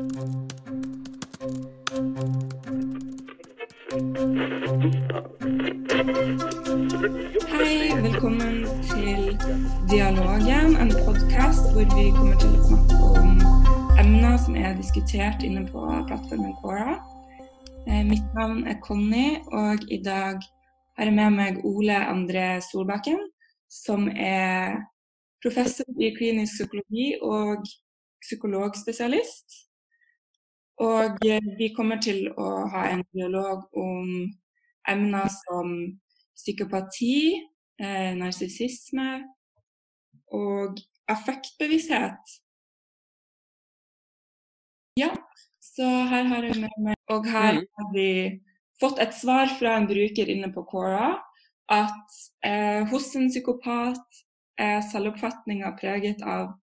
Hei, velkommen til Dialogen, en podkast hvor vi kommer til å snakke om emner som er diskutert inne på plattformen Quora. Eh, mitt navn er Conny, og i dag har jeg med meg Ole André Solbakken, som er professor i klinisk psykologi og psykologspesialist. Og eh, vi kommer til å ha en dialog om emner som psykopati, eh, narsissisme og affektbevissthet. Ja, så her har jeg med meg Og her Mm. har vi fått et svar fra en bruker inne på Cora at eh, hos en psykopat er selvoppfatninga preget av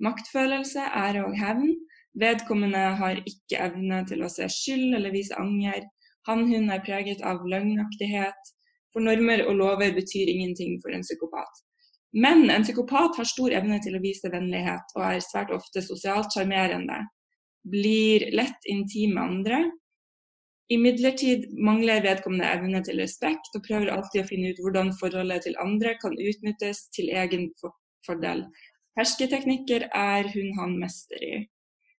maktfølelse, ære og hevn. Vedkommende har ikke evne til å se skyld eller vise anger. Han-hun er preget av løgnaktighet, for normer og lover betyr ingenting for en psykopat. Men en psykopat har stor evne til å vise vennlighet og er svært ofte sosialt sjarmerende. Blir lett intim med andre. Imidlertid mangler vedkommende evne til respekt og prøver alltid å finne ut hvordan forholdet til andre kan utnyttes til egen fordel. Hersketeknikker er hun-han mester i.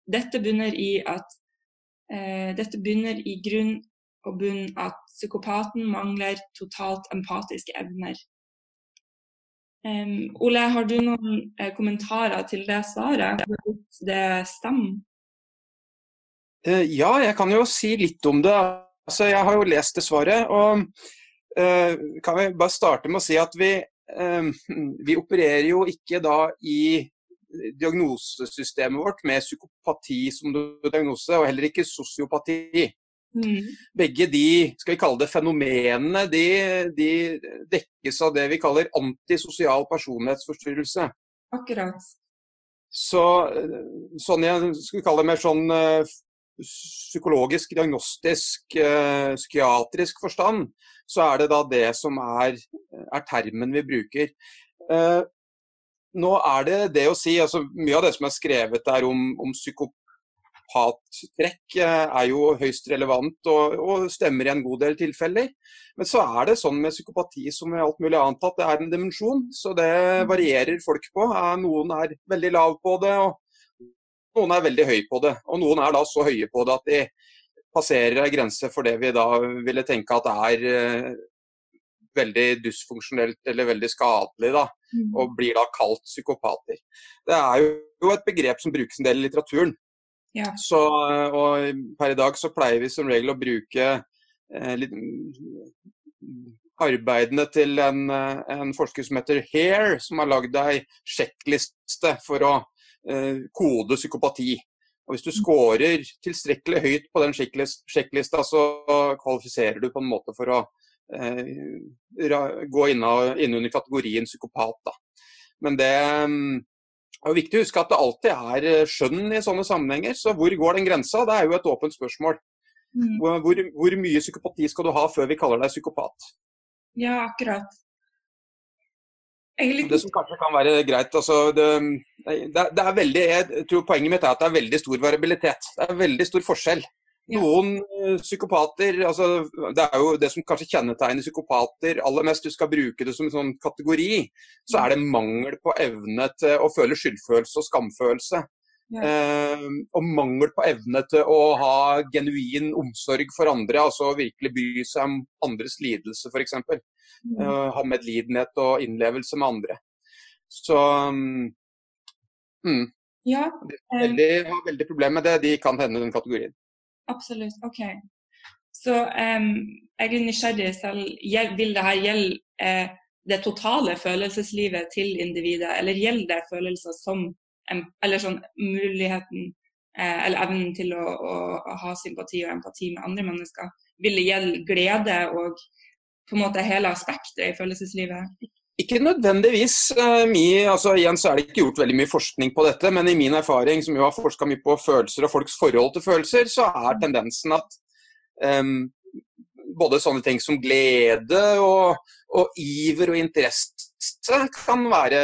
Dette bunner i at eh, dette bunner i grunn og bunn at psykopaten mangler totalt empatiske evner. Um, Ole, har du noen eh, kommentarer til det svaret? Hvis det stemmer? Eh, Ja, jeg kan jo si litt om det. Altså, jeg har jo lest det svaret. og eh, kan vi bare starte med å si at vi, eh, vi opererer jo ikke da i diagnosesystemet vårt med psykopati som diagnose, og heller ikke sosiopati. Mm. Begge de skal vi kalle det fenomenene, de, de dekkes av det vi kaller antisosial personlighetsforstyrrelse. Akkurat. Så sånn jeg skulle kalle det mer sånn eh, psykologisk, diagnostisk, eh, psykiatrisk forstand, så er det da det som er, er termen vi bruker. Eh, nå er det det å si, altså Mye av det som er skrevet der om, om psykopattrekk, eh, er jo høyst relevant og, og stemmer i en god del tilfeller. Men så er det sånn med psykopati som med alt mulig annet at det er en dimensjon. Så det varierer folk på. Noen er veldig lav på det, og noen er veldig høy på det. Og noen er da så høye på det at de passerer ei grense for det vi da ville tenke at er eh, veldig dysfunksjonelt eller veldig skadelig, da, Mm. og blir da kalt psykopater. Det er jo et begrep som brukes en del i litteraturen. Ja. Så, og per i dag så pleier vi som regel å bruke eh, litt, arbeidene til en, en forsker som heter Hare, som har lagd ei sjekkliste for å eh, kode psykopati. Og Hvis du scorer tilstrekkelig høyt på den sjekklista, så kvalifiserer du på en måte for å gå inn innunder kategorien psykopat. Da. Men det mm, er jo viktig å huske at det alltid er eh, skjønn i sånne sammenhenger. Så hvor går den grensa? Det er jo et åpent spørsmål. Mm. Hvor, hvor, hvor mye psykopati skal du ha før vi kaller deg psykopat? Ja, akkurat. Litt Det som kanskje kan være greit, altså det, det, det er veldig, Jeg tror poenget mitt er at det er veldig stor variabilitet. Det er veldig stor forskjell. Noen eh, psykopater altså Det er jo det som kanskje kjennetegner psykopater aller mest. Du skal bruke det som en sånn kategori. Så er det mangel på evne til å føle skyldfølelse og skamfølelse. Ja. Eh, og mangel på evne til å ha genuin omsorg for andre. Altså virkelig bry seg om andres lidelse, f.eks. Mm. Eh, ha medlidenhet og innlevelse med andre. Så mm, mm, Ja, de veldig, har veldig problemer med det, de kan hende den kategorien. Absolutt. OK. Så um, jeg er nysgjerrig selv. Vil det her gjelde eh, det totale følelseslivet til individet, eller gjelder det følelser som Eller sånn muligheten eh, eller evnen til å, å, å ha sympati og empati med andre mennesker? Vil det gjelde glede og på en måte hele aspektet i følelseslivet? Ikke nødvendigvis. Mye, altså Igjen så er det ikke gjort veldig mye forskning på dette, men i min erfaring, som jo har forska mye på følelser og folks forhold til følelser, så er tendensen at um, både sånne ting som glede og, og iver og interesse kan være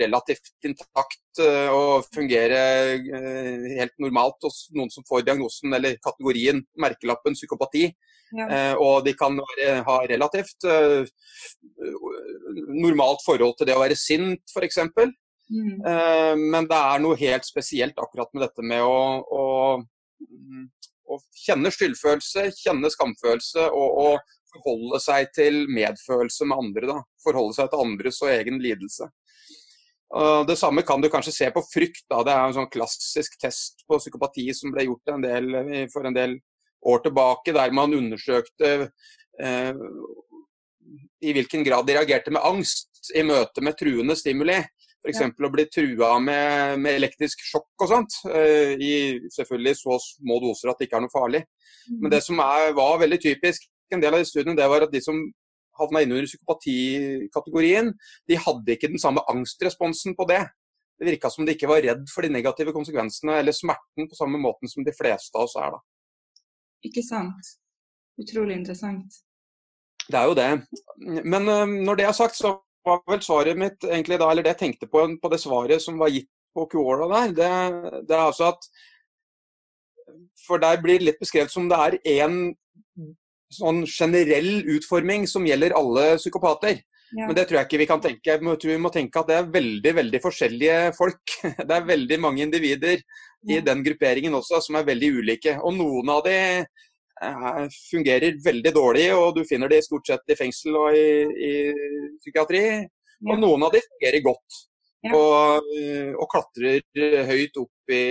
relativt intakt eh, og fungere eh, helt normalt hos noen som får diagnosen eller kategorien merkelappen psykopati. Ja. Eh, og de kan ha relativt normalt forhold til det å være sint, f.eks. Mm. Men det er noe helt spesielt akkurat med dette med å, å, å kjenne skyldfølelse, kjenne skamfølelse og, og forholde seg til medfølelse med andre. Da. Forholde seg til andres og egen lidelse. Det samme kan du kanskje se på frykt. Da. Det er en sånn klassisk test på psykopati som ble gjort en del, for en del år tilbake, der man undersøkte eh, i hvilken grad de reagerte med angst i møte med truende stimuli. F.eks. Ja. å bli trua med, med, elektrisk sjokk og sånt. Eh, I selvfølgelig så små doser at det ikke er noe farlig. Men mm. det som er, var veldig typisk en del av de studiene det var at de som havna innunder psykopatikategorien, de hadde ikke den samme angstresponsen på det. Det virka som de ikke var redd for de negative konsekvensene eller smerten på samme måten som de fleste av oss er. da. Ikke sant. Utrolig interessant. Det er jo det. Men uh, når det er sagt, så var vel svaret mitt egentlig da, eller det jeg tenkte på på det svaret som var gitt på Cuora der, det, det, er altså at For der blir det litt beskrevet som det er én sånn generell utforming som gjelder alle psykopater. Ja. Men det tror jeg ikke vi kan tenke. Jeg tror vi må tenke at det er veldig veldig forskjellige folk. Det er veldig mange individer i den grupperingen også som er veldig ulike. Og noen av de eh, fungerer veldig dårlig, og du finner de stort sett i fengsel og i, i psykiatri. Og noen av de fungerer godt. Og, eh, og, klatrer høyt opp i,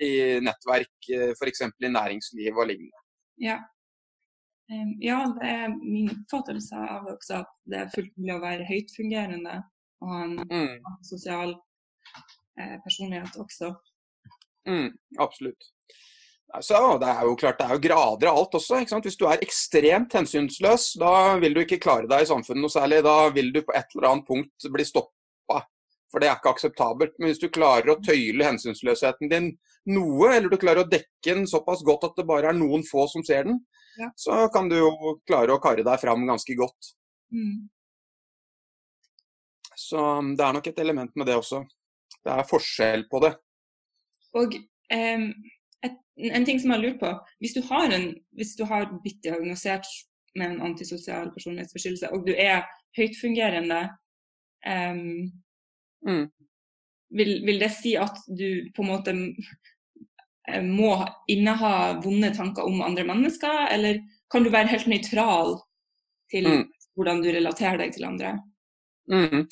i nettverk, eh, f.eks. i næringsliv og lignende. Ja. Ja, det er min oppfattelse av også at det er fullt mulig å være høytfungerende og ha en mm. sosial eh, personlighet også. Mm, absolutt. Så Det er jo klart, det er jo grader av alt også. ikke sant? Hvis du er ekstremt hensynsløs, da vil du ikke klare deg i samfunnet noe særlig. Da vil du på et eller annet punkt bli stoppa. For det er ikke akseptabelt. Men hvis du klarer å tøyle hensynsløsheten din noe, eller du klarer å dekke den såpass godt at det bare er noen få som ser den, ja. så kan du jo klare å karre deg fram ganske godt. Mm. Så um, det er nok et element med det også. Det er forskjell på det. Og um, et, en ting som jeg har lurt på. Hvis du har, en, hvis du har blitt diagnosert med en antisosial personlighetsforstyrrelse, og du er høytfungerende, um, mm. vil, vil, det si at du på en måte Eh, må inneha vonde tanker om andre mennesker, eller kan du være helt nøytral til mm. hvordan du relaterer deg til andre? Mm.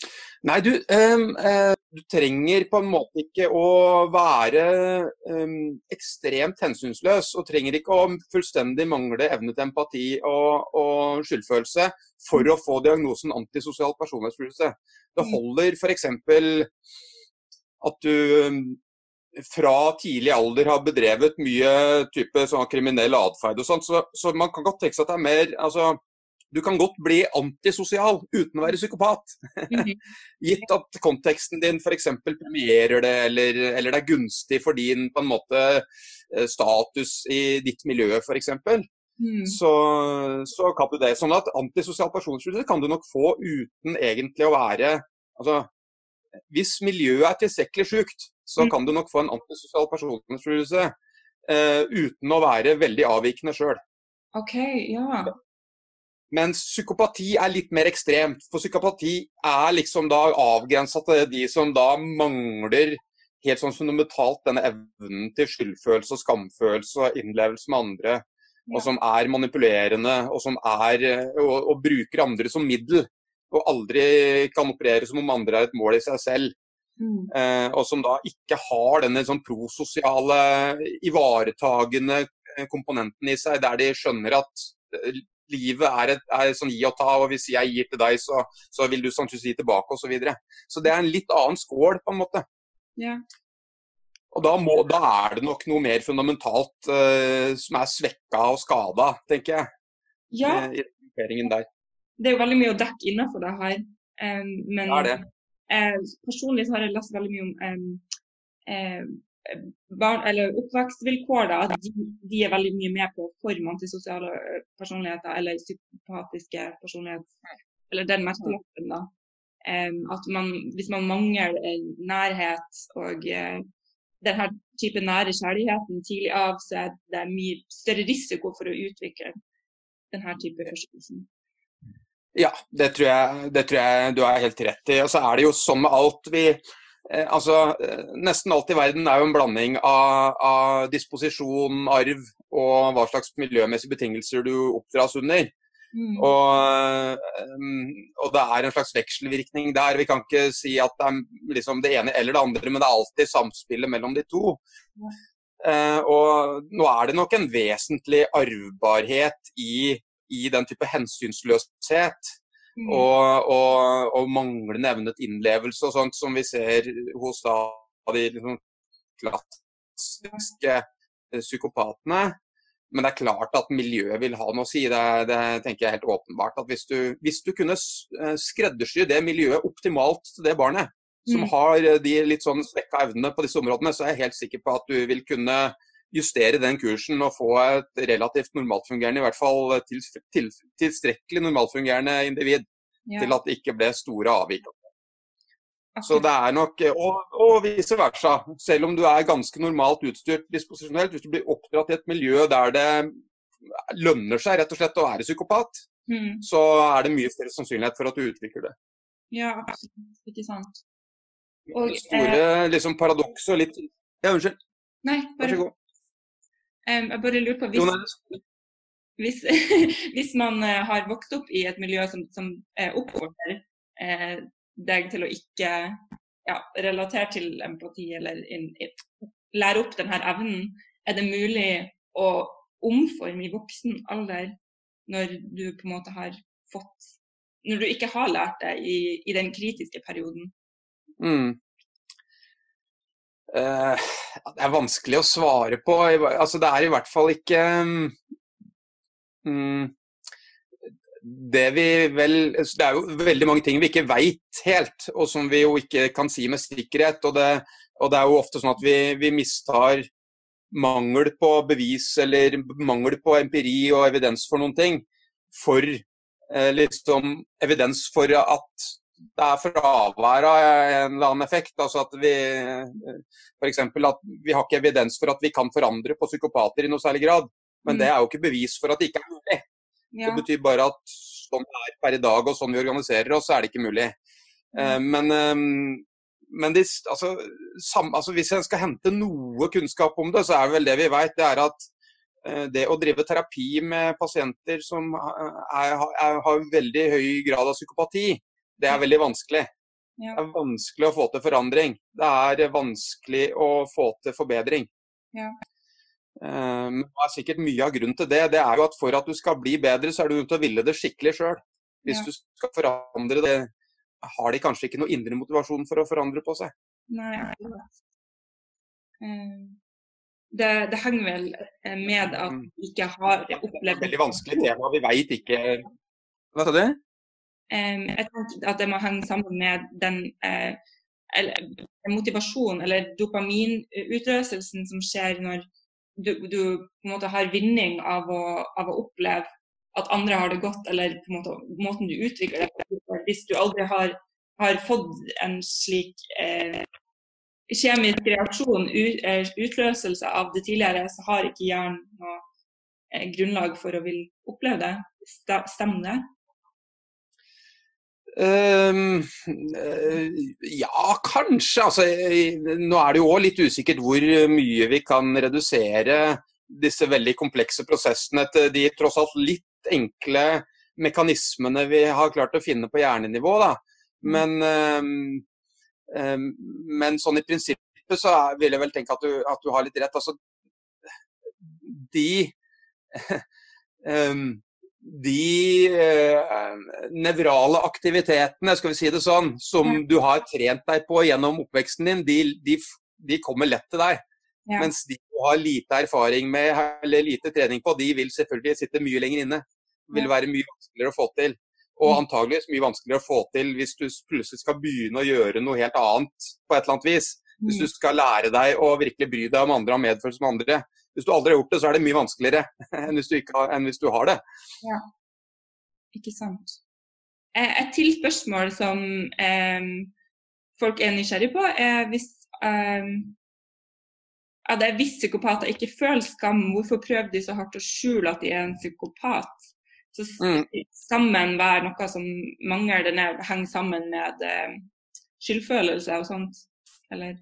Nei, du, um, uh, du, trenger på en måte ikke å være um, ekstremt hensynsløs, og trenger ikke å fullstendig mangle evne til empati og, og skyldfølelse for å få diagnosen antisosial personlighetsforstyrrelse. Det mm. holder f.eks. at du fra tidlig alder har bedrevet mye type sånn kriminell atferd og sånt, så, så, man kan godt tenke seg at det er mer altså, Du kan godt bli antisosial uten å være psykopat. Mhm. Gitt at konteksten din f.eks. premierer det, eller, eller, det er gunstig for din på en måte eh, status i ditt miljø f.eks. Mm. Så, så kan du det. Sånn at antisosial personlighet kan du nok få uten egentlig å være altså, Hvis miljøet er tilstrekkelig sjukt, så mm. kan du nok få en antisosial personlighetsforstyrrelse uh, uten å være veldig avvikende sjøl. Okay, ja. Mens psykopati er litt mer ekstremt. For psykopati er liksom da avgrensa til de som da mangler helt sånn fundamentalt denne evnen til skyldfølelse og skamfølelse og innlevelse med andre. Ja. Og som er manipulerende og som er og, og bruker andre som middel. Og aldri kan operere som om andre er et mål i seg selv. Mm. Eh, og som da ikke har denne sånn prososiale, ivaretagende eh, komponenten i seg, der de skjønner at eh, livet er, et, er sånn gi og ta, og hvis jeg gir til deg, så, så vil du sannsynligvis gi tilbake osv. Så, videre. så det er en litt annen skål, på en måte. Ja. Og da, må, da, er det nok noe mer fundamentalt uh, som er svekka og skada, tenker jeg. Ja. I der. Det er jo veldig mye å dekke innenfor det her. Um, men det er det. Eh, personlig så har jeg lest veldig mye om eh, barn, eller oppvekstvilkår. Da, at de, de, er veldig mye med på for antisosiale personligheter eller psykopatiske personligheter. Eller den merkelappen, da. um, at man, hvis man mangler nærhet og uh, denne type nære kjærligheten tidlig av, så er det mye større risiko for å utvikle denne type forstyrrelser. Ja, det tror, jeg, det tror, jeg, du er helt rett i. Og så er det jo sånn med alt vi eh, altså, eh, Nesten alt i verden er jo en blanding av, av, disposisjon, arv og hva slags miljømessige betingelser du oppdras under. Mm. Og, um, og, det er en slags vekselvirkning der. Vi kan ikke si at det er liksom det ene eller det andre, men det er alltid samspillet mellom de to. Uh, og nå er det nok en vesentlig arvbarhet i i den type hensynsløshet. Mm. Og, og, og, manglende evne til innlevelse og sånt som vi ser hos da, de liksom, klassiske eh, psykopatene. Men det er klart at miljøet vil ha noe å si. Det, det tenker jeg er helt åpenbart. at Hvis du, hvis du kunne eh, skreddersy det miljøet optimalt til det barnet, som mm. har eh, de litt sånn svekka evnene på disse områdene, så er jeg helt sikker på at du vil kunne justere den kursen og få et relativt normaltfungerende, i hvert fall til, til, tilstrekkelig normaltfungerende individ ja. til at det ikke ble store avvik. Så det er nok, og, og vice versa. Selv om du er ganske normalt utstyrt disposisjonelt, hvis du blir oppdratt i et miljø der det lønner seg rett og slett å være psykopat, mm. så er det mye større sannsynlighet for at du utvikler det. Ja, absolutt. Ikke sant. Og, det store eh, liksom, paradokset og litt Ja, unnskyld. Nei, bare... Vær så god. Jeg bare lurer på hvis, hvis, hvis, man uh, har vokst opp i et miljø som, som uh, oppfordrer uh, deg til å ikke ja, relatere til empati eller in, in, lære opp denne evnen, er det mulig å omforme i voksen alder når du på en måte har fått Når du ikke har lært det i, i den kritiske perioden? Mm. Uh, det er vanskelig å svare på. Altså, det er i hvert fall ikke um, det, vel, det er jo veldig mange ting vi ikke veit helt, og som vi jo ikke kan si med sikkerhet. Og det, og det er jo ofte sånn at vi, vi mistar mangel på bevis eller mangel på empiri og evidens for noen ting for eh, liksom evidens for at det er fravær av en eller annen effekt. Altså at vi f.eks. at vi har ikke evidens for at vi kan forandre på psykopater i noe særlig grad. Men mm. det er jo ikke bevis for at det ikke er mulig. Ja. Det betyr bare at sånn det er per i dag og sånn vi organiserer oss, så er det ikke mulig. Mm. men, ehm, men de, altså, sam, altså, hvis en skal hente noe kunnskap om det, så er det vel det vi vet. Det er at eh, det å drive terapi med pasienter som er, er, har veldig høy grad av psykopati, det er veldig vanskelig. Ja. Det er vanskelig å få til forandring. Det er vanskelig å få til forbedring. Ja. Um, det er sikkert mye av grunnen til det. Det er jo at For at du skal bli bedre, så er du nødt til å ville det skikkelig sjøl. Hvis ja. du skal forandre det, har de kanskje ikke noe indre motivasjon for å forandre på seg. Nei, um, det, det, henger vel eh, med at mm. vi ikke har opplevd Det er veldig vanskelig tema. Vi veit ikke Hva sa du? Jeg tenker at det må henge sammen med den eh, motivasjonen eller dopaminutløselsen som skjer når du, du, på en måte har vinning av å, av å, oppleve at andre har det godt, eller på en måte måten du utvikler det Hvis du aldri har, har fått en slik eh, kjemisk reaksjon, eh, utløselse av det tidligere, så har ikke hjernen noe eh, grunnlag for å vil oppleve det. Stemmer det? Uh, ja, kanskje. Altså, nå er det jo òg litt usikkert hvor mye vi kan redusere disse veldig komplekse prosessene til de tross alt litt enkle mekanismene vi har klart å finne på hjernenivå. Da. Men, uh, uh, men sånn i prinsippet så vil jeg vel tenke at du, at du har litt rett. Altså, de um, de eh, nevrale aktivitetene, skal vi si det sånn, som du har trent deg på gjennom oppveksten din, de, de, de kommer lett til deg. Ja. Mens de du har lite erfaring med eller lite trening på, de vil selvfølgelig sitte mye lenger inne. Det vil være mye vanskeligere å få til. Og mm. antageligvis mye vanskeligere å få til hvis du plutselig skal begynne å gjøre noe helt annet på et eller annet vis. Hvis du mm. skal lære deg å virkelig bry deg om andre og medfølelse med andre. Hvis du aldri har gjort det, så er det mye vanskeligere enn hvis du, har, enn hvis du har det. Ja, ikke sant. Eh, et til spørsmål som eh, folk er nysgjerrig på, er hvis eh, ja, det er hvis psykopater ikke føler skam, hvorfor prøver de så hardt å skjule at de er en psykopat? Så Mm. skammen være noe som mangler, den er- henger sammen med eh, skyldfølelse og sånt, eller?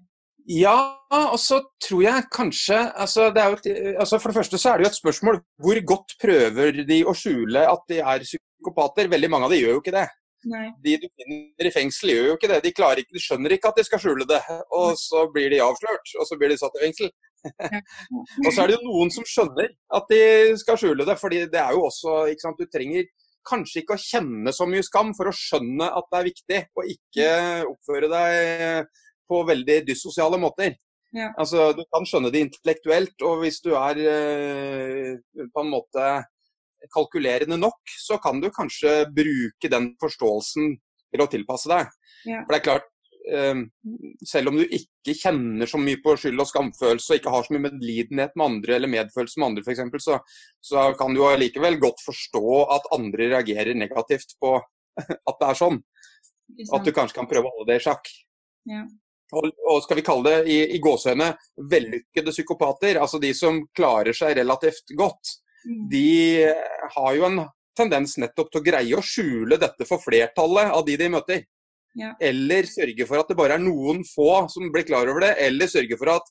Ja, og så tror jeg kanskje altså, er et, altså For det første så er det jo et spørsmål hvor godt prøver de å skjule at de er psykopater. Veldig mange av de gjør jo ikke det. Nei. De du finner i fengsel gjør jo ikke det. De, ikke, de skjønner ikke at de skal skjule det. Og så blir de avslørt, og så blir de satt i fengsel. og så er det jo noen som skjønner at de skal skjule det. fordi det er jo også ikke sant, Du trenger kanskje ikke å kjenne så mye skam for å skjønne at det er viktig, og ikke oppføre deg på veldig dyssosiale måter. Ja. Altså, Du kan skjønne det intellektuelt, og hvis du er eh, på en måte kalkulerende nok, så kan du kanskje bruke den forståelsen til å tilpasse deg. Ja. For det er klart, eh, selv om du ikke kjenner så mye på skyld og skamfølelse, og ikke har så mye medlidenhet med andre eller medfølelse med andre f.eks., så, så kan du allikevel godt forstå at andre reagerer negativt på at det er sånn. At du kanskje kan prøve å holde det i sjakk. Ja. Og, og skal vi kalle det i, i gåsehøyne vellykkede psykopater, altså de som klarer seg relativt godt, Mm. de har jo en tendens nettopp til å greie å skjule dette for flertallet av de de møter. Ja. Eller sørge for at det bare er noen få som blir klar over det, eller sørge for at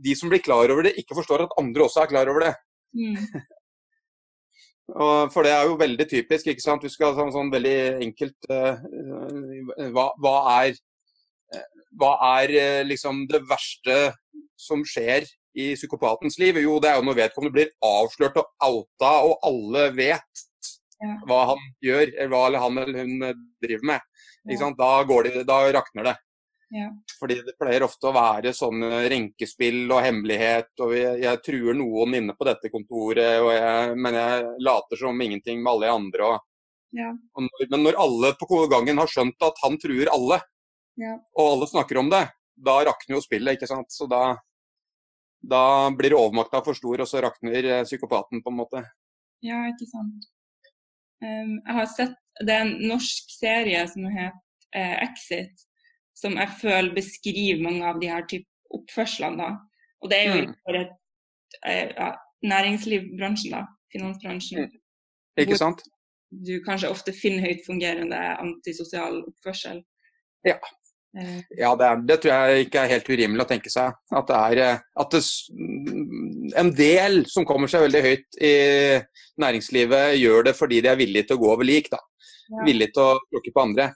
de som blir klar over det, ikke forstår at andre også er klar over det. Mm. For det er jo veldig typisk. ikke sant? Vi skal ha sånn, sånn veldig enkelt eh, eh, hva, hva er, eh, hva er eh, liksom det verste som skjer i psykopatens liv? Jo, det er jo når vedkommende blir avslørt og outa, og alle vet Ja. hva han gjør, eller hva han eller hun eh, driver med. Ja. Da, går de, da rakner det. Ja. Fordi det pleier ofte å være sånne renkespill og hemmelighet, og jeg, jeg truer noen inne på dette kontoret, jeg, men jeg later som ingenting med alle de andre. Og, Ja. og når, men når alle på gangen har skjønt at han truer alle, Ja. og alle snakker om det, da rakner jo spillet, ikke sant. Så da, da blir overmakta for stor, og så rakner eh, psykopaten, på en måte. Ja, ikke sant. Um, jeg har sett Det er en norsk serie som heter uh, Exit, som jeg føler beskriver mange av de her type oppførslene. da. Og det er jo Mm. innenfor et eh, næringslivsbransjen, da. Finansbransjen. Ikke Hvor- sant? Du kanskje ofte finner høyt fungerende antisosial oppførsel. Ja. Eh, Ja, det, er, det tror jeg ikke er helt urimelig å tenke seg. At det er eh, at det, en del som kommer seg veldig høyt i næringslivet, gjør det fordi de er villige til å gå over lik. da. Ja. Villige til å tråkke på andre.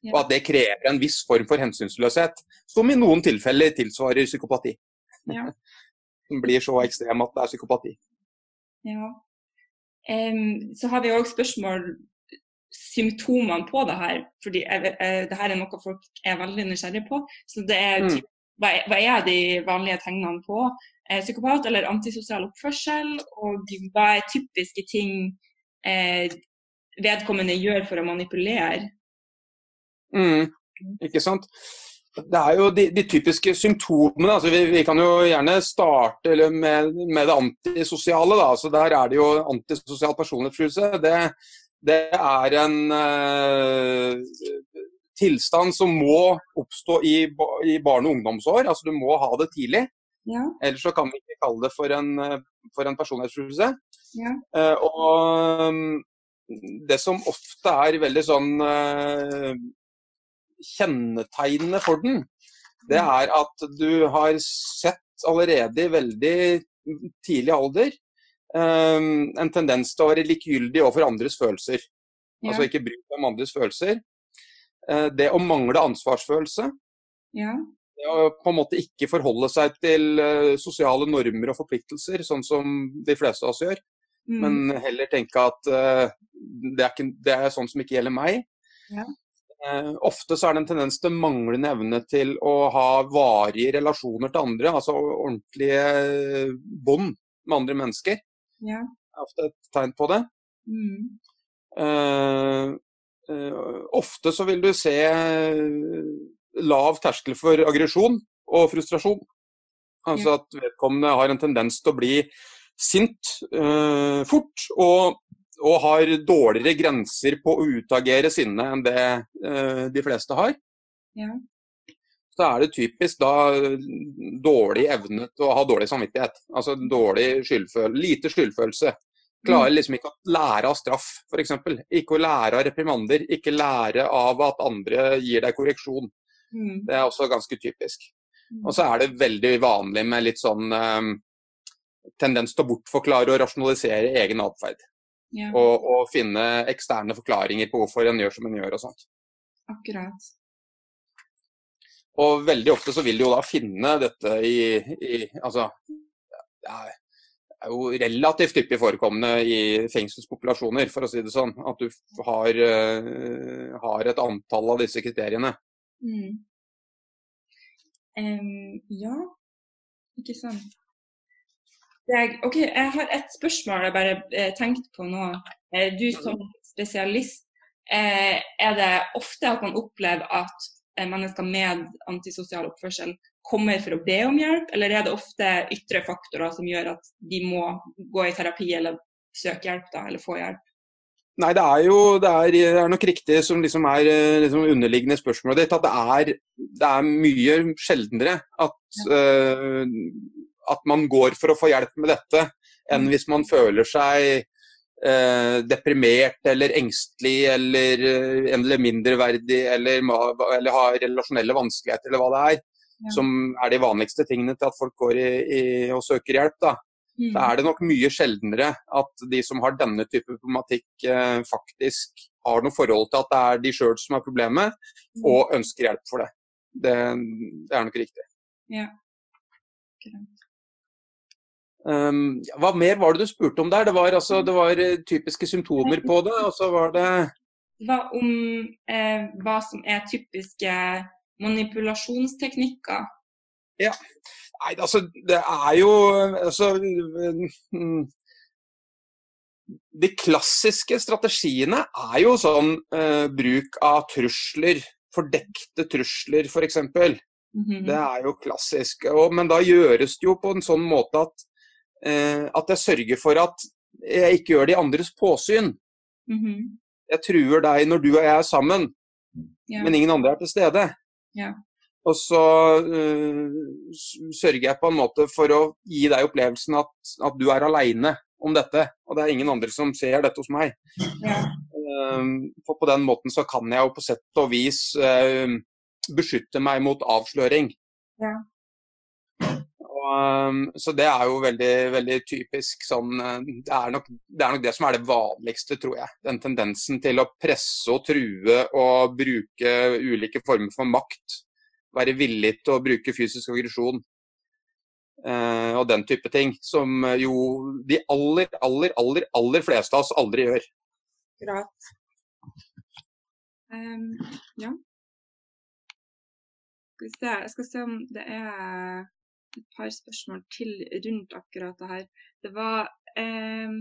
Ja. Og at det krever en viss form for hensynsløshet, som i noen tilfeller tilsvarer psykopati. ja. Som blir så ekstrem at det er psykopati. Ja. Um, så har vi òg spørsmål symptomene på det her. fordi jeg, eh, det her er noe folk er veldig nysgjerrige på. Så det er, Mm. hva, er, hva er de vanlige tegnene på eh, psykopat eller antisosial oppførsel? Og hva er typiske ting eh, vedkommende gjør for å manipulere? Mm, ikke sant? Det er jo de, de typiske symptomene. altså vi, vi kan jo gjerne starte med, med det antisosiale. da, altså Der er det jo antisosial personlighetsforstyrrelse. Det, det er en uh, tilstand som må oppstå i, i barne- og ungdomsår. altså Du må ha det tidlig. Ja. Ellers så kan vi ikke kalle det for en, eh, for en personlighetsforstyrrelse. Ja. Uh, og um, det som ofte er veldig sånn uh, kjennetegnende for den, det er at du har sett allerede i veldig tidlig alder en tendens til å være likegyldig overfor andres følelser. Ja. Altså ikke bry seg om andres følelser. Eh, det å mangle ansvarsfølelse. ja. Det å på en måte ikke forholde seg til eh, sosiale normer og forpliktelser, sånn som de fleste av oss gjør. Mm. Men heller tenke at eh, det, er ikke, det er sånn som ikke gjelder meg. Ja. Eh, ofte så er det en tendens til manglende evne til å ha varige relasjoner til andre. Altså ordentlige bånd med andre mennesker. Ja. Er ofte et tegn på det. Mm. Eh, eh, ofte så vil du se lav terskel for aggresjon og frustrasjon. Altså at vedkommende har en tendens til å bli sint eh, fort, og og har dårligere grenser på å utagere sinne enn det uh, de fleste har, Ja. Så er det typisk da dårlig evne til å ha dårlig samvittighet. Altså dårlig skyldføl lite skyldfølelse. Klarer liksom ikke å lære av straff, f.eks. Ikke å lære av reprimander. Ikke lære av at andre gir deg korreksjon. Mm. Det er også ganske typisk. Mm. Og så er det veldig vanlig med litt sånn um, tendens til å bortforklare og rasjonalisere egen atferd. Ja, Og, og finne eksterne forklaringer på hvorfor en gjør som en gjør og sånt. akkurat. Og veldig ofte så vil du jo da finne dette i, i Altså, det er, det er jo relativt hyppig forekommende i fengselspopulasjoner, for å si det sånn. At du har, uh, har et antall av disse kriteriene. Mm. Um, ja, ikke sant. Er, ok, jeg har et spørsmål jeg bare eh, tenkte på nå. Eh, du som spesialist, er det ofte at man opplever at mennesker med antisosial oppførsel kommer for å be om hjelp, eller er det ofte ytre faktorer som gjør at de må gå i terapi eller søke hjelp, da, eller få hjelp? Nei, det er jo det er, det er nok riktig som liksom er eh, liksom underliggende spørsmålet ditt, at det er, det er mye sjeldnere at, eh, at man går for å få hjelp med dette, enn hvis man føler seg eh, deprimert eller engstelig eller, eh, eller mindreverdig eller, eller har relasjonelle vanskeligheter eller hva det er, Ja. som er de vanligste tingene til at folk går i, i og søker hjelp. da Mm. så er det nok mye sjeldnere at de som har denne type problematikk, eh, faktisk har noe forhold til at det er de sjøl som er problemet, Mm. og ønsker hjelp for det. Det, det er nok riktig. Ja. Greit. Um, hva mer var det du spurte om der? Det var, altså, det var eh, typiske symptomer på det, og så var det Hva om eh, hva som er typiske manipulasjonsteknikker? Nei, altså, det er jo altså, mm, De klassiske strategiene er jo sånn eh, bruk av trusler, fordekte trusler f.eks. Mhm. Det er jo klassisk. Og, men da gjøres det jo på en sånn måte at, at jeg sørger for at jeg ikke gjør det i andres påsyn. Mhm. Jeg truer deg når du og jeg er sammen, yeah. men ingen andre er til stede. Yeah. Og så eh, sørger jeg på en måte for å gi deg opplevelsen at, at du er aleine om dette. Og det er ingen andre som ser dette hos meg. Yeah. Eh, for på den måten så kan jeg jo på sett og vis eh, beskytte meg mot avsløring. Um, så det er jo veldig, veldig typisk sånn eh, det er, nok, det er nok det som er det vanligste, tror jeg. Den tendensen til å presse og true og bruke ulike former for makt. Være villig til å bruke fysisk aggresjon. eh, og den type ting. Som jo de aller, aller, aller, aller fleste av oss aldri gjør. Greit. Um, ja. Skal vi se, jeg skal se om det er et par spørsmål til rundt akkurat det her. Det var um,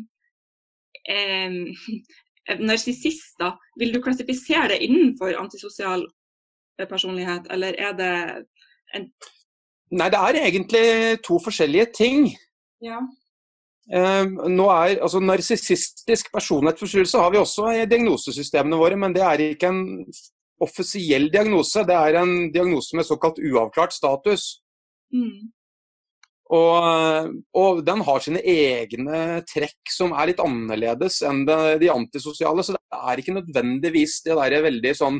Narsissister, vil du klassifisere det innenfor antisosial eh, personlighet, eller er det Nei, det er egentlig to forskjellige ting. Ja. Eh, nå er, altså Narsissistisk personlighetsforstyrrelse har vi også i diagnosesystemene våre, men det er ikke en offisiell diagnose. Det er en diagnose med såkalt uavklart status. Mm. Og, og den har sine egne trekk som er litt annerledes enn det, de antisosiale. Så det er ikke nødvendigvis det der veldig sånn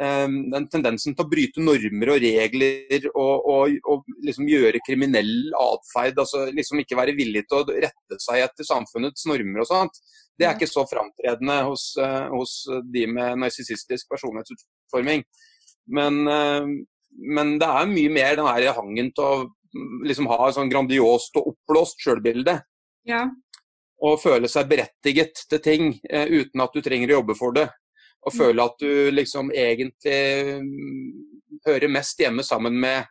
eh, Den tendensen til å bryte normer og regler og, og, og liksom gjøre kriminell atferd. Altså liksom ikke være villig til å rette seg etter samfunnets normer og sånt. Det er ikke så framtredende hos, eh, hos de med narsissistisk personlighetsutforming. Men, eh, men det er mye mer den her hangen til å liksom ha et sånn grandiost og oppblåst sjølbilde. Ja. Og føle seg berettiget til ting eh, uten at du trenger å jobbe for det. Og føle at du liksom egentlig mm, hører mest hjemme sammen med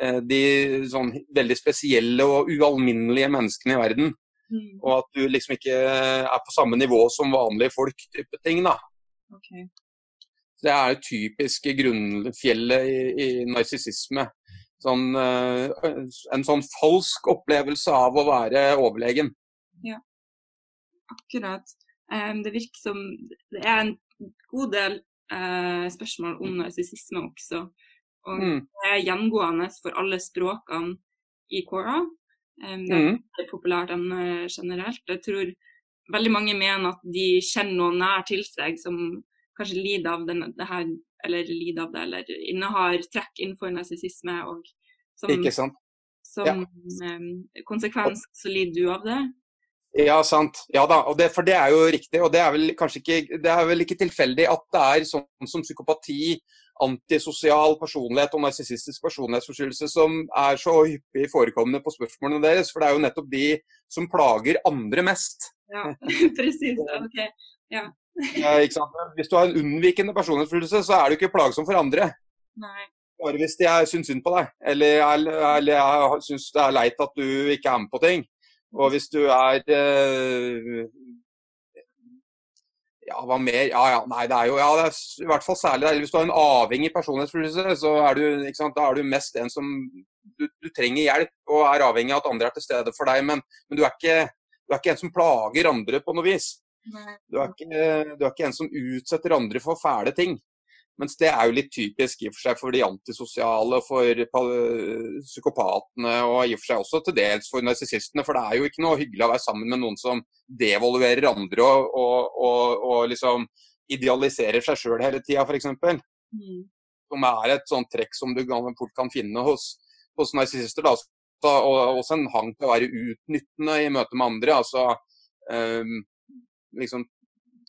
eh, de sånn veldig spesielle og ualminnelige menneskene i verden. Mm. Og at du liksom ikke er på samme nivå som vanlige folk, type ting. da. Okay. Det er jo typiske grunnfjellet i, i narsissisme. Sånn, eh, en sånn falsk opplevelse av å være overlegen. Akkurat. Um, det virker som det er en god del uh, spørsmål om narsissisme også. Og mm. det er gjengående for alle språkene i. Um, det er mm. populært emne generelt. Jeg tror veldig mange mener at de kjenner noe nær til seg som kanskje lider av denne, det her, eller lider av det, eller innehar trekk innenfor narsissisme. Og som, som ja. konsekvens så lider du av det. Ja, sant. Ja da, det, for det er jo riktig. Og det er vel kanskje ikke, det er vel ikke tilfeldig at det er sånn som psykopati, antisosial personlighet og narsissistisk personlighetsforstyrrelse som er så hyppig forekommende på spørsmålene deres. For det er jo nettopp de som plager andre mest. Ja, presis. Ok. Ja. Hvis du har en unnvikende personlighetsfølelse, så er du ikke plagsom for andre. Nei. Bare hvis de syns synd på deg, eller, eller, eller syns det er leit at du ikke er med på ting. Og hvis du er øh, Ja, hva mer? Ja, ja, nei, det er jo ja, det er i hvert fall særlig Hvis du har en avhengig personlighetsfølelse, så er du, sant, er du mest en som du, du, trenger hjelp og er avhengig av at andre er til stede for deg, men, men du, er ikke, du, er ikke, en som plager andre på noe vis. Du er, ikke, du er ikke en som utsetter andre for fæle ting. Mens det er jo litt typisk i og for seg for de antisosiale, for psykopatene og i og for seg også til dels for narsissistene. For det er jo ikke noe hyggelig å være sammen med noen som devaluerer andre og, og, og, og liksom idealiserer seg sjøl hele tida, f.eks. Mm. Som er et sånt trekk som du fort kan finne hos, hos narsissister. Og også en hang til å være utnyttende i møte med andre. altså um, liksom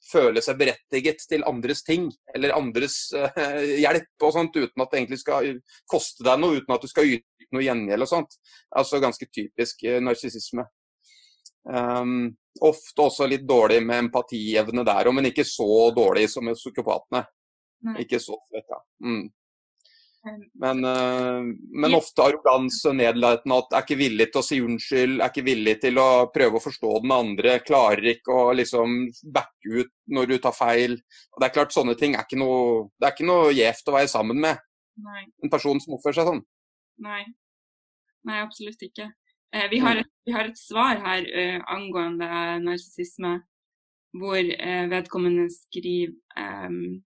føle seg berettiget til andres ting eller andres uh, hjelp og sånt, uten at det egentlig skal koste deg noe, uten at du skal yte noe gjengjeld og sånt. Altså ganske typisk uh, narsissisme. Um, ofte også litt dårlig med empatievne der òg, men ikke så dårlig som med psykopatene. Ikke så svekka. Mm. Men, uh, men, ofte arroganse og nedlatende. At er ikke villig til å si unnskyld, er ikke villig til å prøve å forstå den andre. Klarer ikke å liksom backe ut når du tar feil. Det er klart, Sånne ting er ikke noe det er ikke noe gjevt å være sammen med. Nei. En person som oppfører seg sånn. Nei. Nei, absolutt ikke. Eh, vi, har et, vi, har et, svar her uh, angående narsissisme, hvor uh, vedkommende skriver um,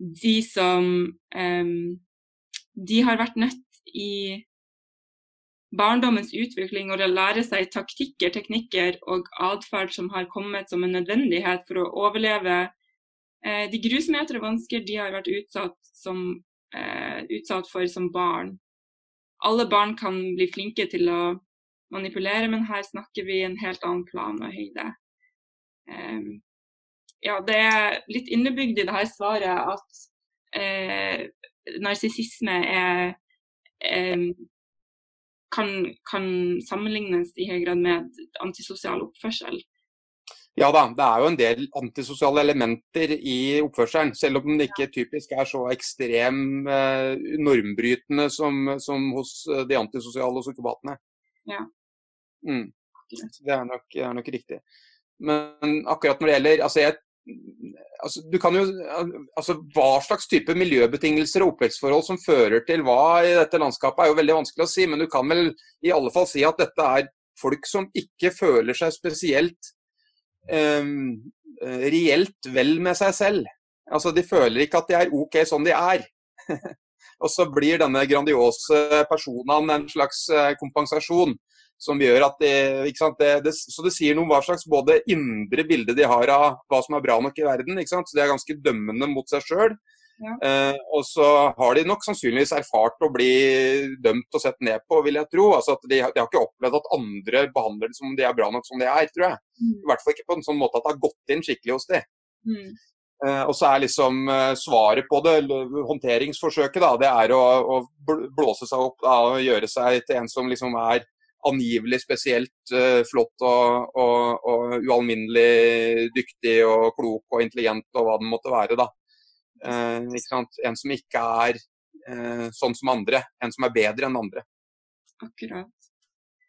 de som De har vært nødt i barndommens utvikling og å lære seg taktikker, teknikker og atferd som har kommet som en nødvendighet for å overleve eh, de grusomheter og vansker de har vært utsatt, som, eh, utsatt, for som barn. Alle barn kan bli flinke til å manipulere, men her snakker vi en helt annen plan og høyde. Um, ja, det er litt innebygd i det her svaret at eh, narsissisme er eh, kan, kan, sammenlignes i høy grad med antisosial oppførsel. Ja da, det er jo en del antisosiale elementer i oppførselen. Selv om det ikke typisk er så ekstrem eh, normbrytende som, som, hos eh, de antisosiale og psykopatene. Ja. Mm. Det er nok, er nok, riktig. Men akkurat når det gjelder altså Jeg altså, du kan jo, altså, Hva slags type miljøbetingelser og oppvekstforhold som fører til hva i dette landskapet, er jo veldig vanskelig å si. Men du kan vel i alle fall si at dette er folk som ikke føler seg spesielt um, reelt vel med seg selv. Altså, De føler ikke at de er OK sånn de er. og så blir denne grandiose personen en slags eh, kompensasjon som gjør at det, det, det, Så det sier noe om hva slags både indre bilde de har av hva som er bra nok i verden. Så De er ganske dømmende mot seg sjøl. Ja. Eh, og så har de nok sannsynligvis erfart å bli dømt og sett ned på, vil jeg tro. Altså at de, de har ikke opplevd at andre behandler det som de er bra nok som de er, tror jeg. Mm. I hvert fall ikke på en sånn måte at det har gått inn skikkelig hos de. Mm. Eh, og så er liksom eh, svaret på det, håndteringsforsøket, da, det er å, å blåse seg opp da, og gjøre seg til en som liksom er angivelig spesielt uh, flott og, og, og, ualminnelig dyktig og klok og intelligent og hva den måtte være. da. Uh, en som ikke er uh, sånn som andre, en som er bedre enn andre. Akkurat.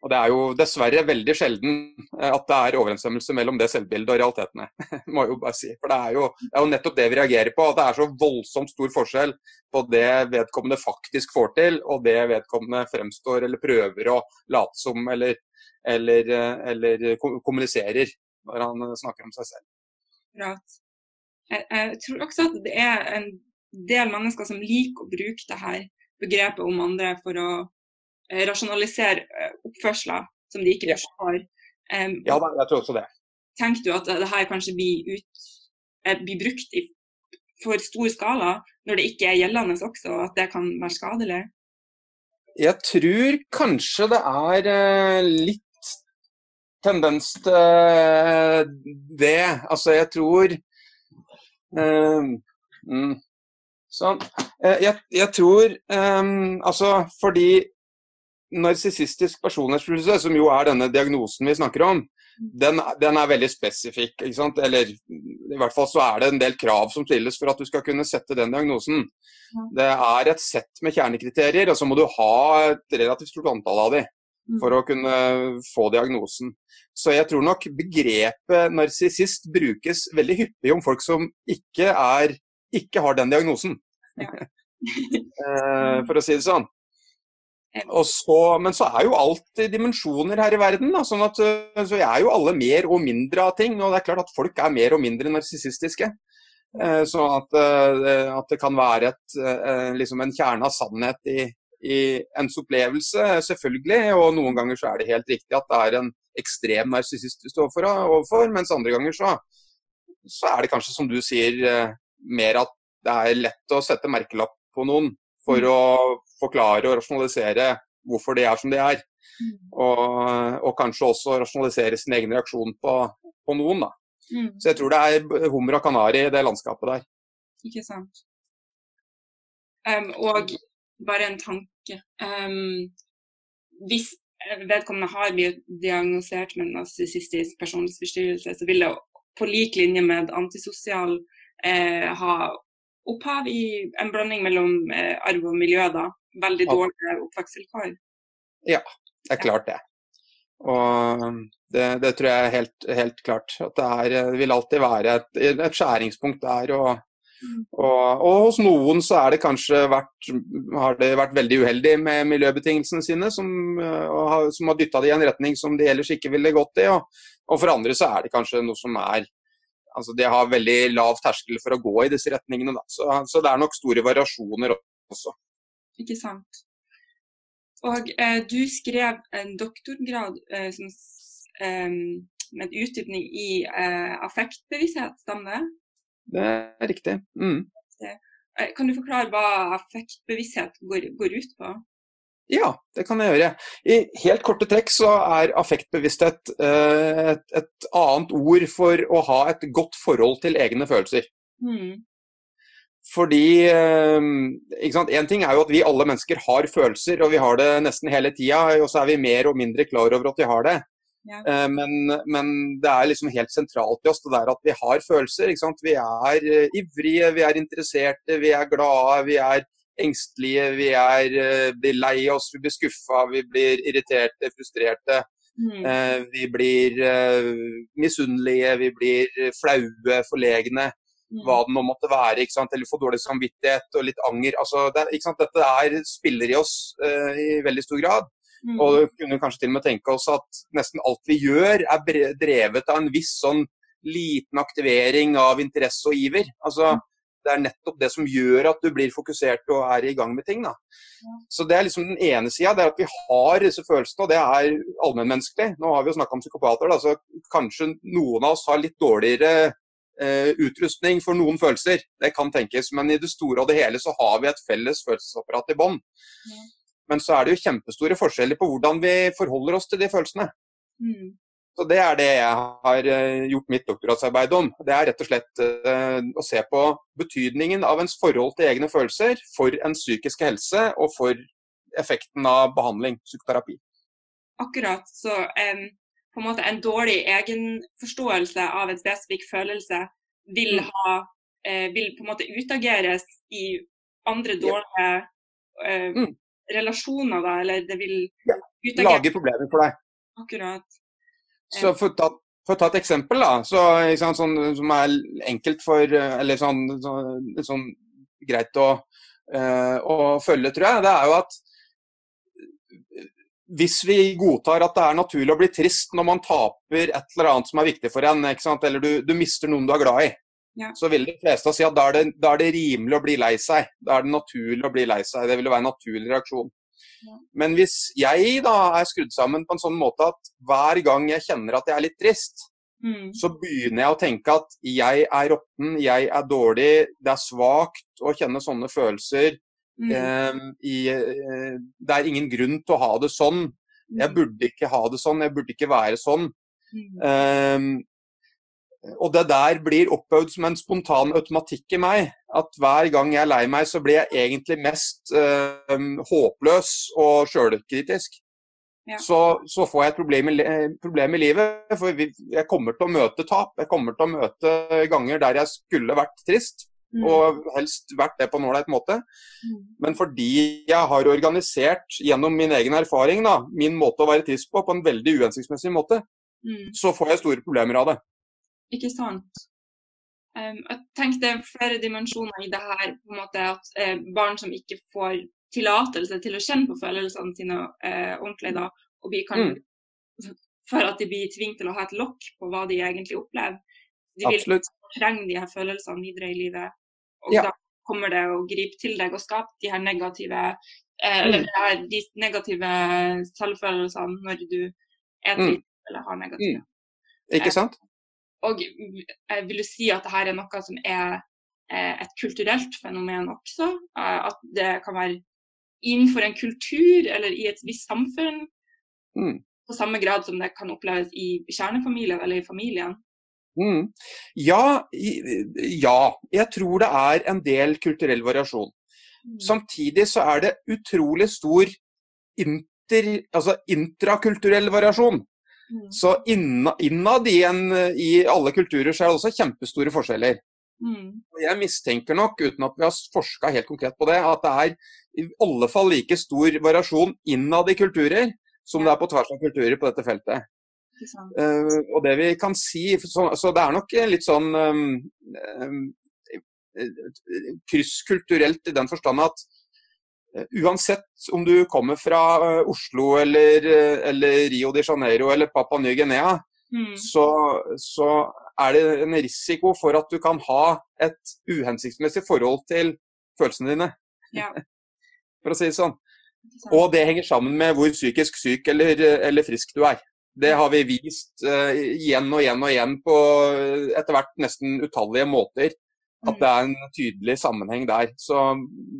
Og Det er jo dessverre veldig sjelden at det er overensstemmelse mellom det selvbildet og realitetene. må jeg jo bare si. For det er, jo, det er jo nettopp det vi reagerer på. At det er så voldsomt stor forskjell på det vedkommende faktisk får til, og det vedkommende fremstår eller prøver å late som eller, eller, eller kommuniserer når han snakker om seg selv. Akkurat. Jeg, jeg, tror også at det er en del mennesker som liker å bruke det her begrepet om andre for å eh, rasjonalisere eh, oppførsler som de ikke forstår. Um, ja, jeg tror også det. Tenker du at det her kanskje blir, ut, eh, blir brukt i for stor skala, når det ikke er gjeldende også, at det kan være skadelig? Jeg tror kanskje det er litt tendens til det. Altså, jeg tror um, mm, Sånn. Jeg, jeg, tror um, Altså, fordi narsissistisk personlighetsforstyrrelse, som jo er denne diagnosen vi snakker om, den, den, er veldig spesifikk. Eller i hvert fall så er det en del krav som stilles for at du skal kunne sette den diagnosen. Det er et sett med kjernekriterier, og så må du ha et relativt stort antall av de mm. for å kunne få diagnosen. Så jeg tror nok begrepet narsissist brukes veldig hyppig om folk som ikke er ikke har den diagnosen. Ja. Eh, for å si det sånn. Så, men så er jo alt dimensjoner her i verden. Da, sånn at eh, så er jo alle mer og mindre av ting. Og det er klart at folk er mer og mindre narsissistiske. Eh, sånn at, at, det kan være et, liksom en kjerne av sannhet i, i ens opplevelse, selvfølgelig. Og noen ganger så er det helt riktig at det er en ekstrem narsissist du står overfor, mens andre ganger så, så er det kanskje, som du sier, mer at det er lett å sette merkelapp på noen for mm. å forklare og rasjonalisere hvorfor de er som de er. Mm. Og, og kanskje også rasjonalisere sin egen reaksjon på, på noen. Da. Mm. Så jeg tror det er hummer og kanari i det landskapet der. Ikke sant. Um, og bare en tanke. Um, hvis vedkommende har blitt diagnosert med en narsissistisk personlighetsforstyrrelse, så vil det på lik linje med antisosial eh, ha opphav i en blanding mellom eh, arv og miljø. da. Veldig dårlige oppvekstvilkår. Ja, det er klart det. Og det, det tror jeg er helt, helt, klart. At det, er, vil alltid være et, et skjæringspunkt der. Og, mm. og, og, hos noen så er det kanskje vært, har det vært veldig uheldig med miljøbetingelsene sine, som, har, som har dytta det i en retning som de ellers ikke ville gått i. Og, og for andre så er det kanskje noe som er altså de har veldig lav terskel for å gå i disse retningene. Så, så, det er nok store variasjoner også. Ikke sant. Og eh, du skrev en doktorgrad eh, som, eh, med utdypning i eh, affektbevissthet, stemmer det? Det er riktig. Mm. Eh, kan du forklare hva affektbevissthet går, går ut på? Ja, det kan jeg gjøre. I helt korte trekk så er affektbevissthet eh, et, et, annet ord for å ha et godt forhold til egne følelser. Mm. Fordi En ting er jo at vi alle mennesker har følelser, og vi har det nesten hele tida. Og så er vi mer og mindre klar over at vi har det. Ja. Eh, men, men, det er liksom helt sentralt i oss det der at vi har følelser. Vi er eh, ivrige, vi er interesserte, vi er glade, vi er engstelige, vi er, eh, blir lei oss, vi blir skuffa, vi blir irriterte, frustrerte. Mm. Eh, vi blir uh, misunnelige, vi blir flaue, forlegne. Mm. Hva det nå måtte være. Eller få dårlig samvittighet og litt anger. altså det? Dette er, spiller i oss uh, i veldig stor grad. Mm. Og kunne kanskje til og med tenke oss at nesten alt vi gjør, er drevet av en viss sånn liten aktivering av interesse og iver. Altså, mm det er nettopp det som gjør at du blir fokusert og er i gang med ting. Da. Så Det er liksom den ene sida, det er at vi har disse følelsene, og det er allmennmenneskelig. Nå har vi jo snakka om psykopater, da, så kanskje noen av oss har litt dårligere eh, utrustning for noen følelser. Det kan tenkes, men i det store og det hele så har vi et felles følelsesapparat i bånn. Men så er det jo kjempestore forskjeller på hvordan vi forholder oss til de følelsene. Mm. Så Det er det jeg har eh, gjort mitt doktorgradsarbeid om. Det er rett og slett uh, å se på betydningen av ens forhold til egne følelser for ens psykiske helse og for effekten av behandling, psykoterapi. Akkurat. Så um, på en måte en dårlig egenforståelse av en spesifikk følelse vil, mm. ha, uh, vil på en måte utageres i andre dårlige uh, mm. relasjoner, da, eller det vil ja. Lage problemer for deg. Akkurat. Så for å ta, for å ta et eksempel da, så, sant, sånn, som er enkelt for Eller sånn, sånn, sånn greit å, uh, å, følge, tror jeg. Det er jo at hvis vi godtar at det er naturlig å bli trist når man taper et eller annet som er viktig for en, eller du, du, mister noen du er glad i, ja. så vil de fleste si at da er, det, da er, det, rimelig å bli lei seg. Da er det naturlig å bli lei seg. Det vil være en naturlig reaksjon. Men hvis jeg da er skrudd sammen på en sånn måte at hver gang jeg kjenner at jeg er litt trist, mm. så begynner jeg å tenke at jeg er råtten, jeg er dårlig, det er svakt å kjenne sånne følelser. Mm. Eh, i, eh, det er ingen grunn til å ha det sånn. Jeg mm. burde ikke ha det sånn, jeg burde ikke være sånn. Mm. Eh, og det der blir oppøvd som en spontan automatikk i meg. At hver gang jeg er lei meg, så blir jeg egentlig mest eh, håpløs og sjølkritisk. Ja. Så, så, får jeg et problem i, problem i livet. For jeg kommer til å møte tap. Jeg kommer til å møte ganger der jeg skulle vært trist. Mm. Og helst vært det på en ålreit måte. Mm. Men fordi jeg har organisert gjennom min egen erfaring da, min måte å være trist på på en veldig uhensiktsmessig måte, mm. så får jeg store problemer av det. Ikke sant. Jeg tenker det er flere dimensjoner i det her. på en måte At eh, barn som ikke får tillatelse til å kjenne på følelsene sine eh, ordentlig, da, og vi kan, mm. for at de blir tvunget til å ha et lokk på hva de egentlig opplever. De vil Absolutt. trenge de her følelsene videre i livet. Og ja. da kommer det å gripe til deg og skape de her negative eh, mm. eller de negative selvfølelsene når du er trist mm. eller har negative. Mm. Ikke sant? Eh, og jeg vil si at dette er noe som er eh, et kulturelt fenomen også. Eh, at det kan være innenfor en kultur eller i et visst samfunn. Mm. På samme grad som det kan oppleves i kjernefamilien eller i familien. Mm. Ja, ja, jeg tror det er en del kulturell variasjon. Mm. Samtidig så er det utrolig stor inter, altså intrakulturell variasjon. Mm. Så innad i, en, i, alle kulturer så er det også kjempestore forskjeller. Mm. Jeg mistenker nok, uten at vi har forska helt konkret på det, at det er i alle fall like stor variasjon innad i kulturer som det er på tvers av kulturer på dette feltet. Uh, og det vi kan si Så, så det er nok litt sånn um, um, krysskulturelt i den forstand at uansett om du kommer fra uh, Oslo eller, eller, Rio de Janeiro eller Papua Ny-Guinea, mm. så, så, er det en risiko for at du kan ha et uhensiktsmessig forhold til følelsene dine. Ja. for å si det sånn. Og det henger sammen med hvor psykisk syk eller, eller frisk du er. Det har vi vist uh, igjen og igjen og igjen på eh, etter hvert nesten utallige måter. At det er en tydelig sammenheng der. Så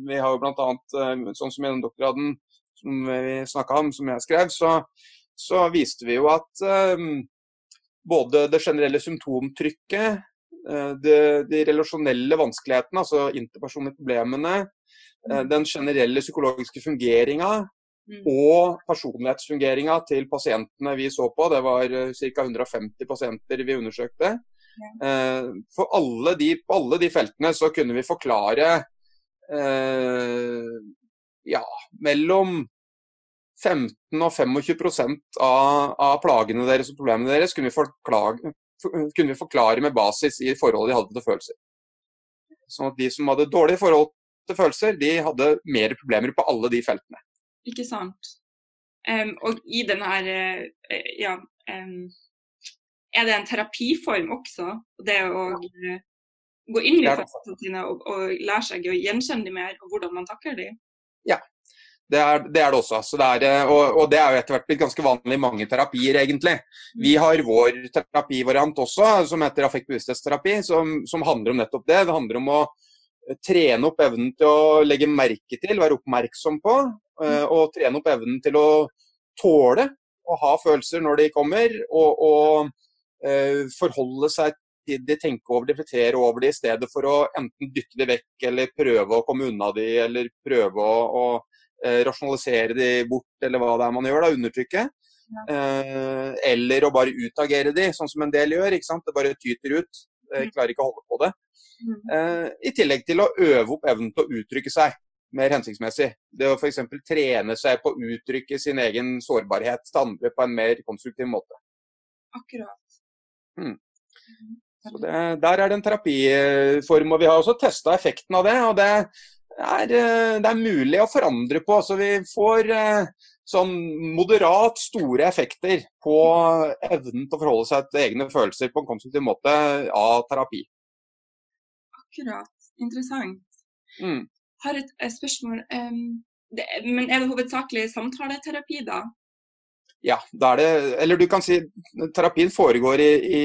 vi har jo bl.a. Uh, sånn som den doktorgraden som vi snakka om, som jeg skrev, så, så viste vi jo at um, både det generelle symptomtrykket, uh, de, de relasjonelle vanskelighetene, altså interpersonlige problemene, den generelle psykologiske fungeringa Mm. Og personlighetsfungeringa til pasientene vi så på, det var eh, ca. 150 pasienter vi undersøkte. Eh, for alle de, på alle de feltene så kunne vi forklare eh, ja, mellom 15 og 25% av, av plagene deres og problemene deres kunne vi, forklare, kunne vi forklare med basis i forholdet de hadde til følelser. Sånn at de som hadde dårlige forhold til følelser, de hadde mer problemer på alle de feltene. Ikke sant. Um, og i den her uh, ja, um, er det en terapiform også? Det å uh, gå inn i følelsene sine og, og, lære seg å gjenkjenne dem mer, og hvordan man takler dem? Ja, det er, det er det, også. Det er, eh, og, og, det er jo etter hvert blitt ganske vanlig i mange terapier, egentlig. Vi mm. har vår terapivariant også, som heter affektbevissthetsterapi, som, som handler om nettopp det. Det handler om å trene opp evnen til å legge merke til, være oppmerksom på, eh, og trene opp evnen til å tåle å ha følelser når de kommer, og, og eh, forholde seg til de, tenke over de, reflektere over de, i stedet for å enten dytte de vekk, eller prøve å komme unna de, eller prøve å, å eh, rasjonalisere de bort, eller hva det er man gjør, da, undertrykke. Ja. Eh, eller å bare utagere de, sånn som en del gjør. ikke sant? Det bare tyter ut. Jeg mm. klarer ikke å holde på det. Mm. Eh, I tillegg til å øve opp evnen til å uttrykke seg mer hensiktsmessig. Det å f.eks. trene seg på å uttrykke sin egen sårbarhet til andre på en mer konstruktiv måte. Akkurat. Mm. mm. Så det, der er det en terapiform. og Vi har også testa effekten av det. og det er, eh, det er, mulig å forandre på. så Vi får, eh, sånn moderat store effekter på evnen til å forholde seg til egne følelser på en konstruktiv måte av terapi. Akkurat. Interessant. Mm. Har et, et spørsmål. Um, det, men er det hovedsakelig samtaleterapi, da? Ja, da er det Eller du kan si terapien foregår i, i,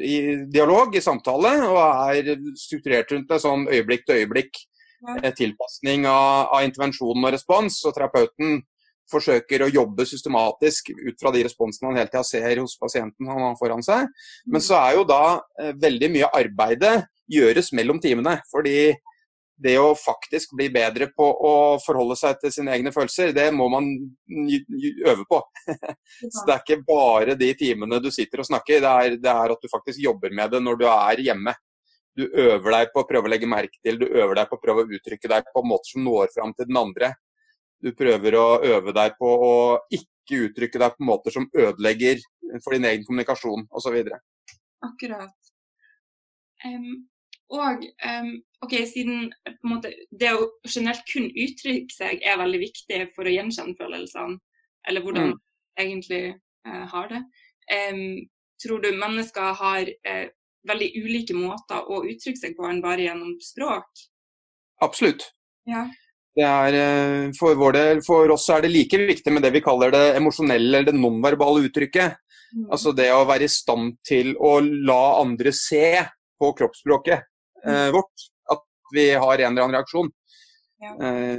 i dialog, i samtale, og er strukturert rundt en sånn øyeblikk-til-øyeblikk Ja. eh, tilpasning av, av intervensjon og respons. Og terapeuten forsøker å jobbe systematisk ut fra de responsene han hele tida ser hos pasienten han har foran seg. Men så er jo da eh, veldig mye arbeidet gjøres mellom timene. Fordi det å faktisk bli bedre på å forholde seg til sine egne følelser, det må man øve på. Så det er ikke bare de timene du sitter og snakker, det er, det er at du faktisk jobber med det når du er hjemme. Du øver deg på å prøve å legge merke til, du øver deg på å prøve å uttrykke deg på måter som når fram til den andre. Du prøver å øve deg på å ikke uttrykke deg på måter som ødelegger for din egen kommunikasjon osv. Akkurat. Em, og um, ok, siden måte, det å generelt kun uttrykke seg er veldig viktig for å gjenkjenne følelsene, eller hvordan Mm. man egentlig uh, har det, um, tror du mennesker har uh, veldig ulike måter å uttrykke seg på enn bare gjennom språk? Absolutt. Ja. Det er, eh, for, del, for oss er det like viktig med det vi kaller det emosjonelle eller det nonverbale uttrykket. Mm. Altså det å være i stand til å la andre se på kroppsspråket eh, vårt at vi har en eller annen reaksjon. Ja. Eh,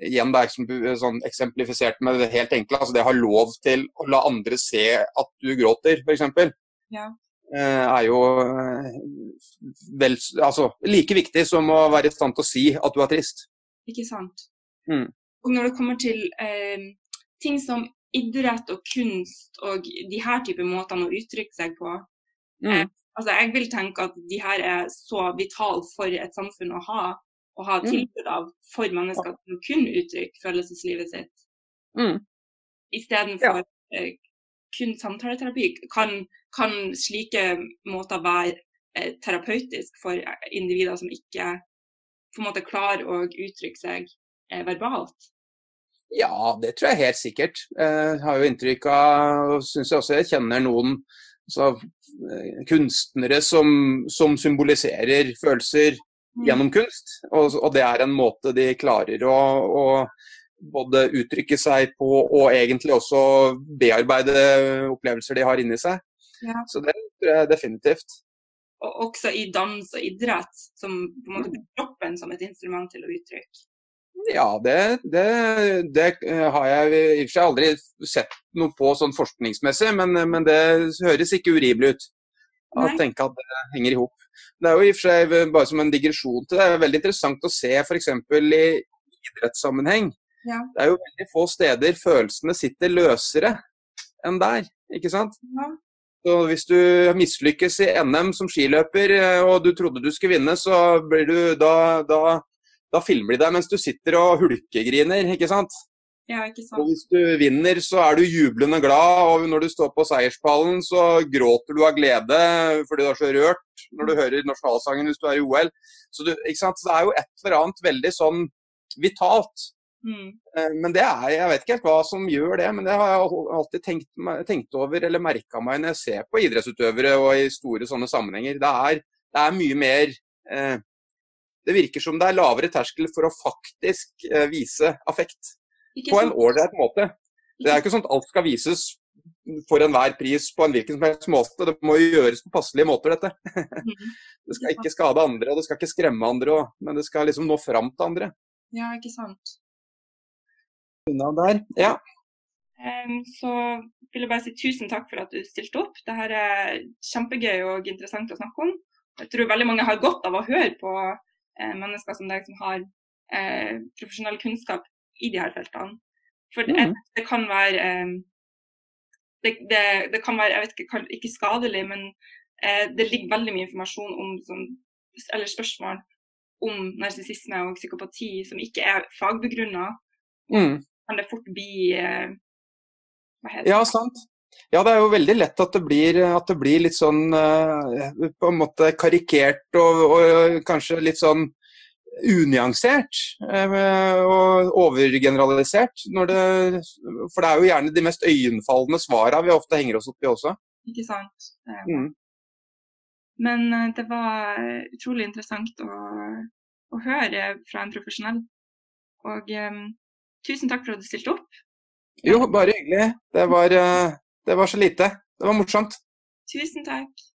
igjen det er sånn eksemplifisert med det helt enkle. Altså det å ha lov til å la andre se at du gråter, f.eks. Ja. Eh, er jo eh, vel, altså, like viktig som å være i stand til å si at du er trist. Ikke sant? Mm. Og når det kommer til eh, ting som idrett og kunst og de her type måtene å uttrykke seg på, Mm. Altså jeg vil tenke at de her er så vitale for et samfunn å ha, og ha Mm. tilbud av for mennesker som kun uttrykker følelseslivet sitt, Mm. istedenfor ja. kun samtaleterapi. Kan, kan slike måter være eh, terapeutisk for individer som ikke på en måte klarer å uttrykke seg eh, verbalt? Ja, det tror jeg helt sikkert. Jeg har jo inntrykk av, og syns jeg også jeg kjenner noen altså, kunstnere som, som symboliserer følelser Mm. gjennom kunst. Og, og det er en måte de klarer å, å både uttrykke seg på og egentlig også bearbeide opplevelser de har inni seg. Ja. Så det tror jeg definitivt. Og også i dans og idrett, som på en måte Mm. bruker kroppen som et instrument til å uttrykke. Ja, det, det, det eh, har jeg i og for seg aldri sett noe på sånn forskningsmessig, men, men det høres ikke urimelig ut. Å tenke at det henger i hop. Det er jo i og for seg bare som en digresjon til det, det er veldig interessant å se f.eks. i idrettssammenheng. Ja. Det er jo veldig få steder følelsene sitter løsere enn der, ikke sant? Ja. Så hvis du mislykkes i NM som skiløper eh, og du trodde du skulle vinne, så blir du da, da, da filmer de deg mens du sitter og hulkegriner, ikke sant? Ja, ikke sant. Og hvis du vinner, så er du jublende glad, og når du står på seierspallen, så gråter du av glede fordi du er så rørt når du hører nasjonalsangen hvis du er i OL. Så du? Så det er jo et eller annet veldig sånn vitalt. Mm. Eh, Men det er, jeg vet ikke helt hva som gjør det, men det har jeg alltid tenkt, tenkt over eller merka meg når jeg ser på idrettsutøvere og i store sånne sammenhenger. Det er, det er mye mer eh, Det virker som det er lavere terskel for å faktisk eh, vise affekt Ikke på en ålreit måte. Det er ikke sånn at alt skal vises for enhver pris på en hvilken som helst måte. Det må jo gjøres på passelige måter, dette. Mhm. Det skal ikke skade andre, og det skal ikke skremme andre, men det skal liksom nå fram til andre. Ja, ikke sant. Unna der. Ja. Så vil jeg bare si tusen takk for at du stilte opp. Dette er kjempegøy og interessant å snakke om. Jeg tror veldig mange har godt av å høre på mennesker som deg som har eh, profesjonell kunnskap i de her feltene. For det, mm. det kan være em, det, det, det kan være, jeg vet ikke, ikke skadelig, men eh, det ligger veldig mye informasjon om sånn, eller spørsmål om narsissisme og psykopati som ikke er fagbegrunna. Mm. Kan det fort bli eh, Hva heter det? Ja, sant. Ja, det er jo veldig lett at det blir, at det blir litt sånn eh, på en måte karikert og, og kanskje litt sånn unyansert eh, og overgeneralisert. Når det, for det er jo gjerne de mest øyenfallende svara vi ofte henger oss opp i også. Ikke sant. Mm. Men eh, det var utrolig interessant å, å høre fra en profesjonell. Og um, tusen takk for at du stilte opp. Jo, bare hyggelig. Det var, eh, det var så lite. Det var morsomt. Tusen takk.